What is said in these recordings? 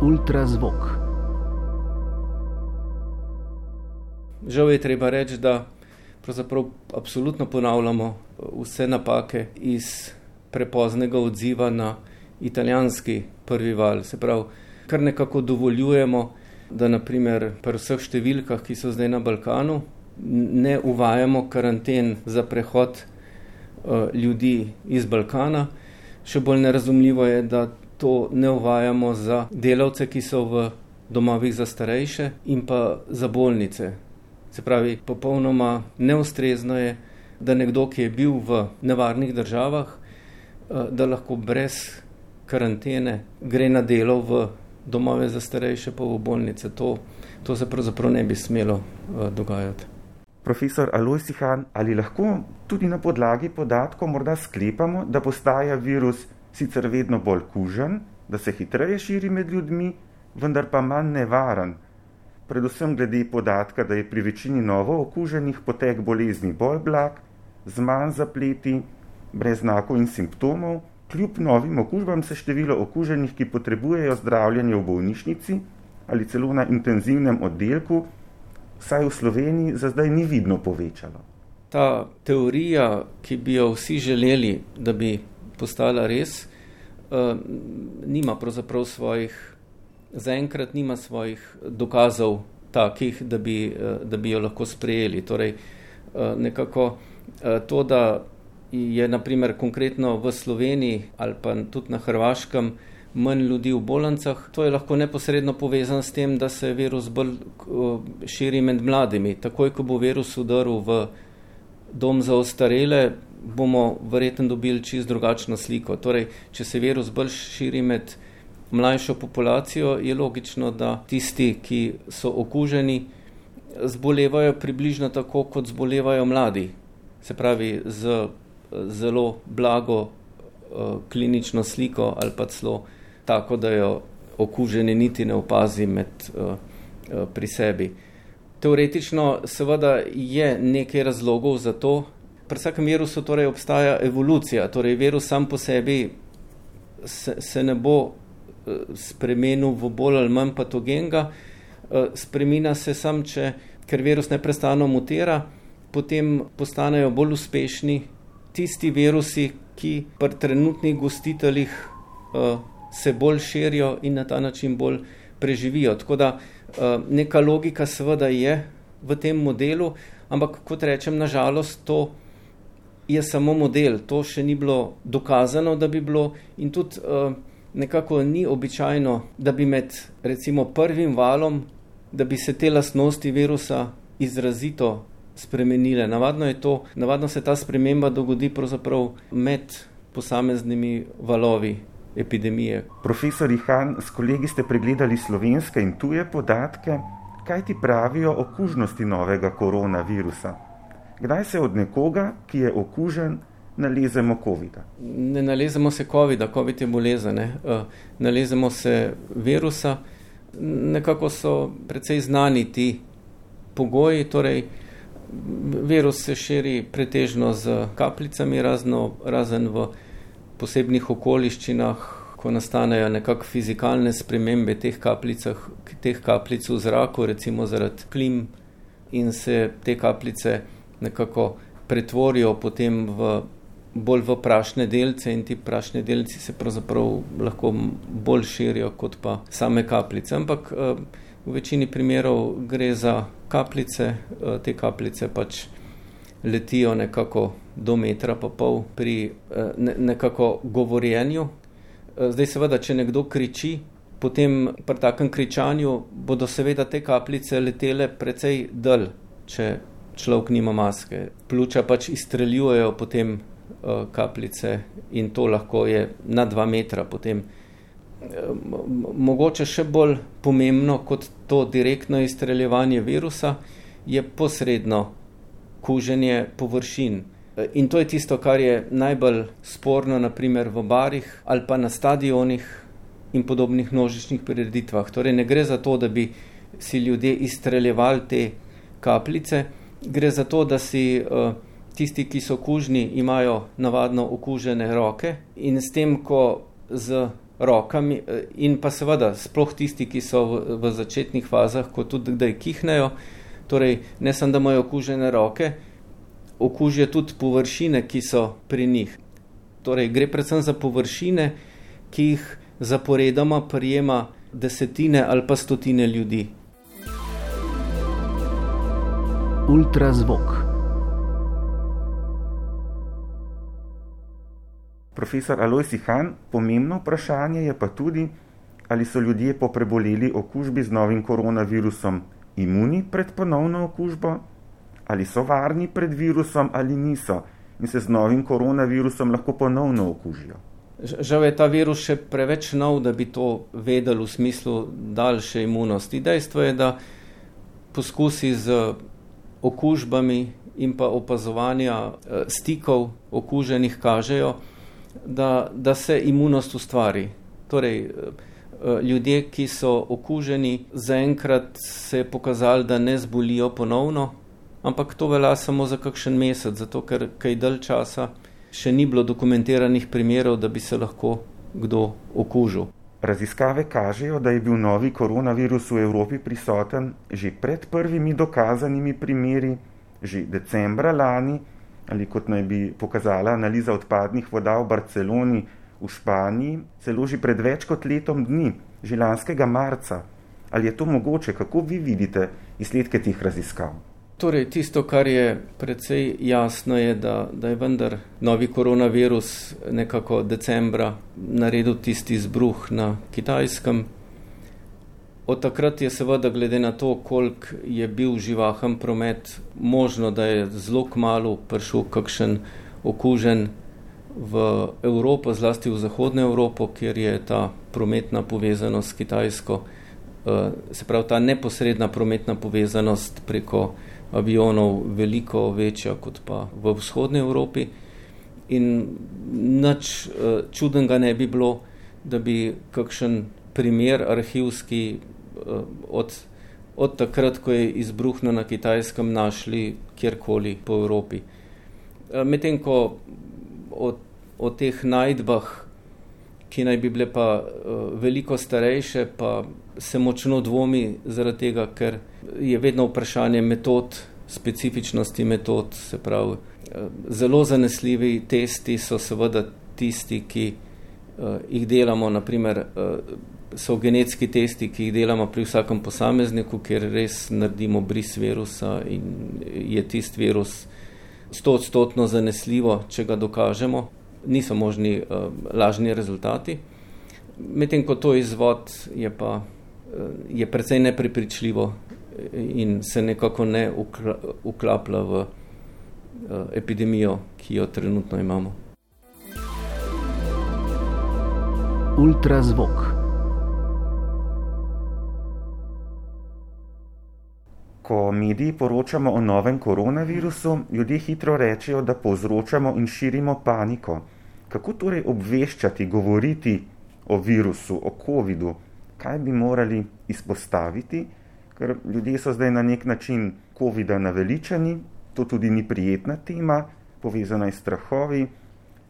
Ultrazvok. Žal je treba reči, da pravzaprav absolutno ponavljamo vse napake iz prepoznega odziva na italijanski prvi val. Se pravi, kar nekako dovoljujemo, da naprimer pri vseh številkah, ki so zdaj na Balkanu, ne uvajamo karanten za prehod uh, ljudi iz Balkana. Še bolj nerazumljivo je, da to ne uvajamo za delavce, ki so v domovih za starejše in pa za bolnice. Se pravi, popolnoma neustrezno je, da nekdo, ki je bil v nevarnih državah, uh, da lahko brez karantene gre na delo v domove za starejše, pa v bolnice. To, to se pravzaprav ne bi smelo uh, dogajati. Profesor Alojsihan, ali lahko tudi na podlagi podatkov morda sklepamo, da postaja virus sicer vedno bolj kužen, da se hitreje širi med ljudmi, vendar pa manj nevaren? Predvsem glede podatka, da je pri večini novo okuženih potek bolezni bolj blag, z manj zapleti, brez znakov in simptomov, Kljub novim okužbam se število okuženih, ki potrebujejo zdravljenje v bolnišnici ali celo na intenzivnem oddelku, vsaj v Sloveniji, za zdaj ni vidno povečalo. Ta teorija, ki bi jo vsi želeli, da bi postala res, uh, nima pravzaprav svojih, zaenkrat nima svojih dokazov takih, da bi, uh, da bi jo lahko sprejeli. Torej, uh, nekako uh, to, da je naprimer konkretno v Sloveniji ali pa tudi na Hrvaškem manj ljudi v bolnicah, to je lahko neposredno povezano s tem, da se virus bolj širi med mladimi. Takoj, ko bo virus udaril v dom za ostarele, bomo verjetno dobili čist drugačno sliko. Torej, če se virus bolj širi med mlajšo populacijo, je logično, da tisti, ki so okuženi, zbolevajo približno tako, kot zbolevajo mladi. Se pravi, z zelo blago uh, klinično sliko ali pa celo tako, da jo okuženi niti ne opazi med, uh, uh, pri sebi. Teoretično seveda je nekaj razlogov za to. Pri vsakem virusu torej obstaja evolucija, torej virus sam po sebi se, se ne bo spremenil v bolj ali manj patogenga, spremina se sam, če, ker virus neprestano mutira, potem postanejo bolj uspešni tisti virusi, ki pri trenutnih gostiteljih uh, se bolj širijo in na ta način bolj preživijo. Tako da uh, neka logika seveda je v tem modelu, ampak kot rečem, nažalost to je samo model, to še ni bilo dokazano, da bi bilo in tudi uh, nekako ni običajno, da bi med recimo prvim valom, da bi se te lastnosti virusa izrazito spremenile. Navadno, to, navadno se ta sprememba dogodi med posameznimi valovi epidemije. Profesor Ihan, s kolegi ste pregledali slovenske in tuje podatke. Kaj ti pravijo o okužnosti novega koronavirusa? Kdaj se od nekoga, ki je okužen, nalezemo COVID-a? Ne nalezemo se COVID-a, COVID je bolezen. Ne? Uh, nalezemo se virusa. Nekako so precej znani ti pogoji, torej virus se širi pretežno z kapljicami, razno, razen v posebnih okoliščinah, ko nastanejo nekakšne fizikalne spremembe teh, teh kapljic v zraku, recimo zaradi klim, in se te kapljice nekako pretvorijo potem v bolj v prašne delce, in ti prašni delci se pravzaprav lahko bolj širijo kot pa same kapljice. Ampak eh, v večini primerov gre za kapljice, eh, te kapljice pač letijo nekako do metra pa pol pri eh, nekako govorjenju. Eh, zdaj seveda, če nekdo kriči, potem pri takem kričanju bodo seveda te kapljice letele precej dl, če človek nima maske. Pljuča pač izstreljujejo potem kapljice in to lahko je na dva metra potem mogoče še bolj pomembno kot to direktno izstreljevanje virusa, je posredno kuženje površin. In to je tisto, kar je najbolj sporno, naprimer v barih ali pa na stadionih in podobnih množičnih prireditvah. Torej, ne gre za to, da bi si ljudje izstreljevali te kapljice, gre za to, da si uh, tisti, ki so okužni, imajo navadno okužene roke in s tem, ko z rokami, uh, in pa seveda sploh tisti, ki so v, v začetnih fazah, ko tudi kdaj kihnejo, torej ne samo, da imajo okužene roke, okužijo tudi površine, ki so pri njih. Torej, gre predvsem za površine, ki jih zaporedoma prijema desetine ali pa stotine ljudi. Ultrazvok. Profesor Alojsi Han, pomembno vprašanje je pa tudi, ali so ljudje po preboleli okužbi z novim koronavirusom imuni pred ponovno okužbo, ali so varni pred virusom ali niso in se z novim koronavirusom lahko ponovno okužijo. Žal je ta virus še preveč nov, da bi to vedeli v smislu daljše imunosti. Dejstvo je, da poskusi z okužbami in pa opazovanja eh, stikov okuženih kažejo, da, da se imunost ustvari. Torej, eh, eh, ljudje, ki so okuženi, zaenkrat se je pokazali, da ne zbolijo ponovno, ampak to velja samo za kakšen mesec, zato ker kaj dalj časa še ni bilo dokumentiranih primerov, da bi se lahko kdo okužil. Raziskave kažejo, da je bil novi koronavirus v Evropi prisoten že pred prvimi dokazanimi primeri, že decembra lani, ali kot naj bi pokazala analiza odpadnih voda v Barceloni, v Španiji, celo že pred več kot letom dni, že lanskega marca. Ali je to mogoče, kako vi vidite izsledke teh raziskav? Torej, tisto, kar je precej jasno, je, da, da je vendar novi koronavirus nekako decembra naredil tisti izbruh na kitajskem. Od takrat je seveda, glede na to, koliko je bil živahen promet, možno, da je zelo kmalo prišel kakšen okužen v Evropo, zlasti v Zahodno Evropo, kjer je ta prometna povezanost s Kitajsko, eh, se pravi ta neposredna prometna povezanost preko avionov veliko večja kot pa v vzhodni Evropi. In nič uh, čudenega ne bi bilo, da bi kakšen primer arhivski od, od takrat, ko je izbruhnil na kitajskem, našli kjerkoli po Evropi. Uh, Medtem ko o, o teh najdbah, ki naj bi bile pa uh, veliko starejše, pa se močno dvomi zaradi tega, ker je vedno vprašanje metod, specifičnosti metod. Se pravi, eh, zelo zanesljivi testi so seveda tisti, ki uh, jih delamo, naprimer, uh, so genetski testi, ki jih delamo pri vsakem posamezniku, ker res naredimo bris virusa in je tisti virus stotstotno zanesljivo, če ga dokažemo. Niso možni uh, lažni rezultati. Medtem ko to izvod je pa uh, je precej neprepričljivo in se nekako ne uklaplja v uh, epidemijo, ki jo trenutno imamo. Ultrazvok. Ko mediji poročamo o novem koronavirusu, ljudje hitro rečejo, da povzročamo in širimo paniko. Kako torej obveščati, govoriti o virusu, o COVID-u, kaj bi morali izpostaviti, ker ljudje so zdaj na nek način COVID-a naveličani, to tudi ni prijetna tema, povezana je s strahovi.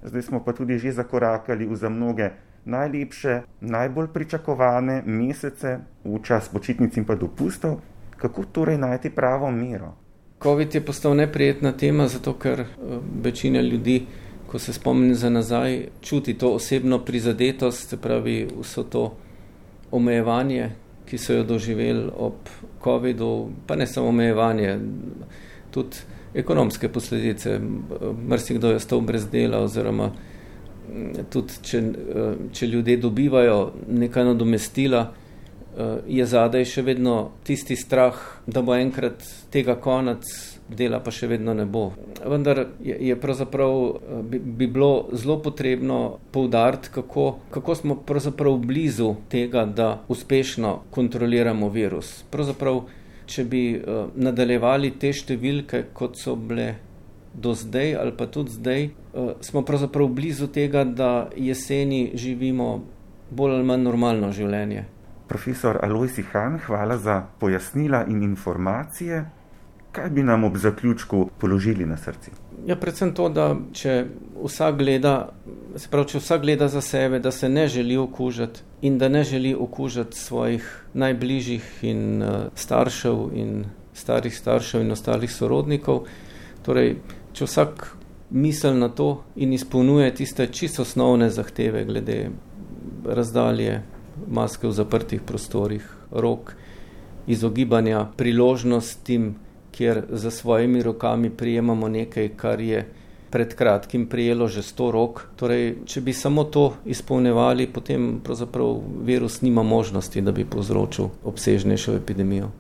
Zdaj smo pa tudi že zakorakali v za mnoge najlepše, najbolj pričakovane mesece, v čas počitnic in pa dopustov. Kako torej najti pravo mero? COVID je postal neprijetna tema, zato ker eh, večina ljudi, ko se spomni za nazaj, čuti to osebno prizadetost, se pravi vso to omejevanje, ki so jo doživeli ob COVID-u, pa ne samo omejevanje, tudi ekonomske posledice. Mrzikdo je stal brez dela, oziroma tudi če, če ljudje dobivajo nekaj nadomestila, je zadaj še vedno tisti strah, da bo enkrat tega konec dela pa še vedno ne bo. Vendar je, je pravzaprav, eh, bi, bi bilo zelo potrebno poudariti, kako, kako smo pravzaprav blizu tega, da uspešno kontroliramo virus. Pravzaprav, če bi uh, nadaljevali te številke, kot so bile do zdaj ali pa tudi zdaj, uh, smo pravzaprav blizu tega, da jeseni živimo bolj ali manj normalno življenje. Profesor Alojsi Han, hvala za pojasnila in informacije. Kaj bi nam ob zaključku položili na srce? Ja, predvsem to, da če vsak gleda, se pravi, če vsak gleda za sebe, da se ne želi okužiti in da ne želi okužiti svojih najbližjih in uh, staršev in starih staršev in ostalih sorodnikov. Torej, če vsak misli na to in izpolnjuje tiste čisto osnovne zahteve glede razdalje, maske v zaprtih prostorih, rok, izogibanja priložnostim, kjer za svojimi rokami prijemamo nekaj, kar je pred kratkim prijelo že sto rok. Torej, če bi samo to izpolnjevali, potem pravzaprav virus nima možnosti, da bi povzročil obsežnejšo epidemijo.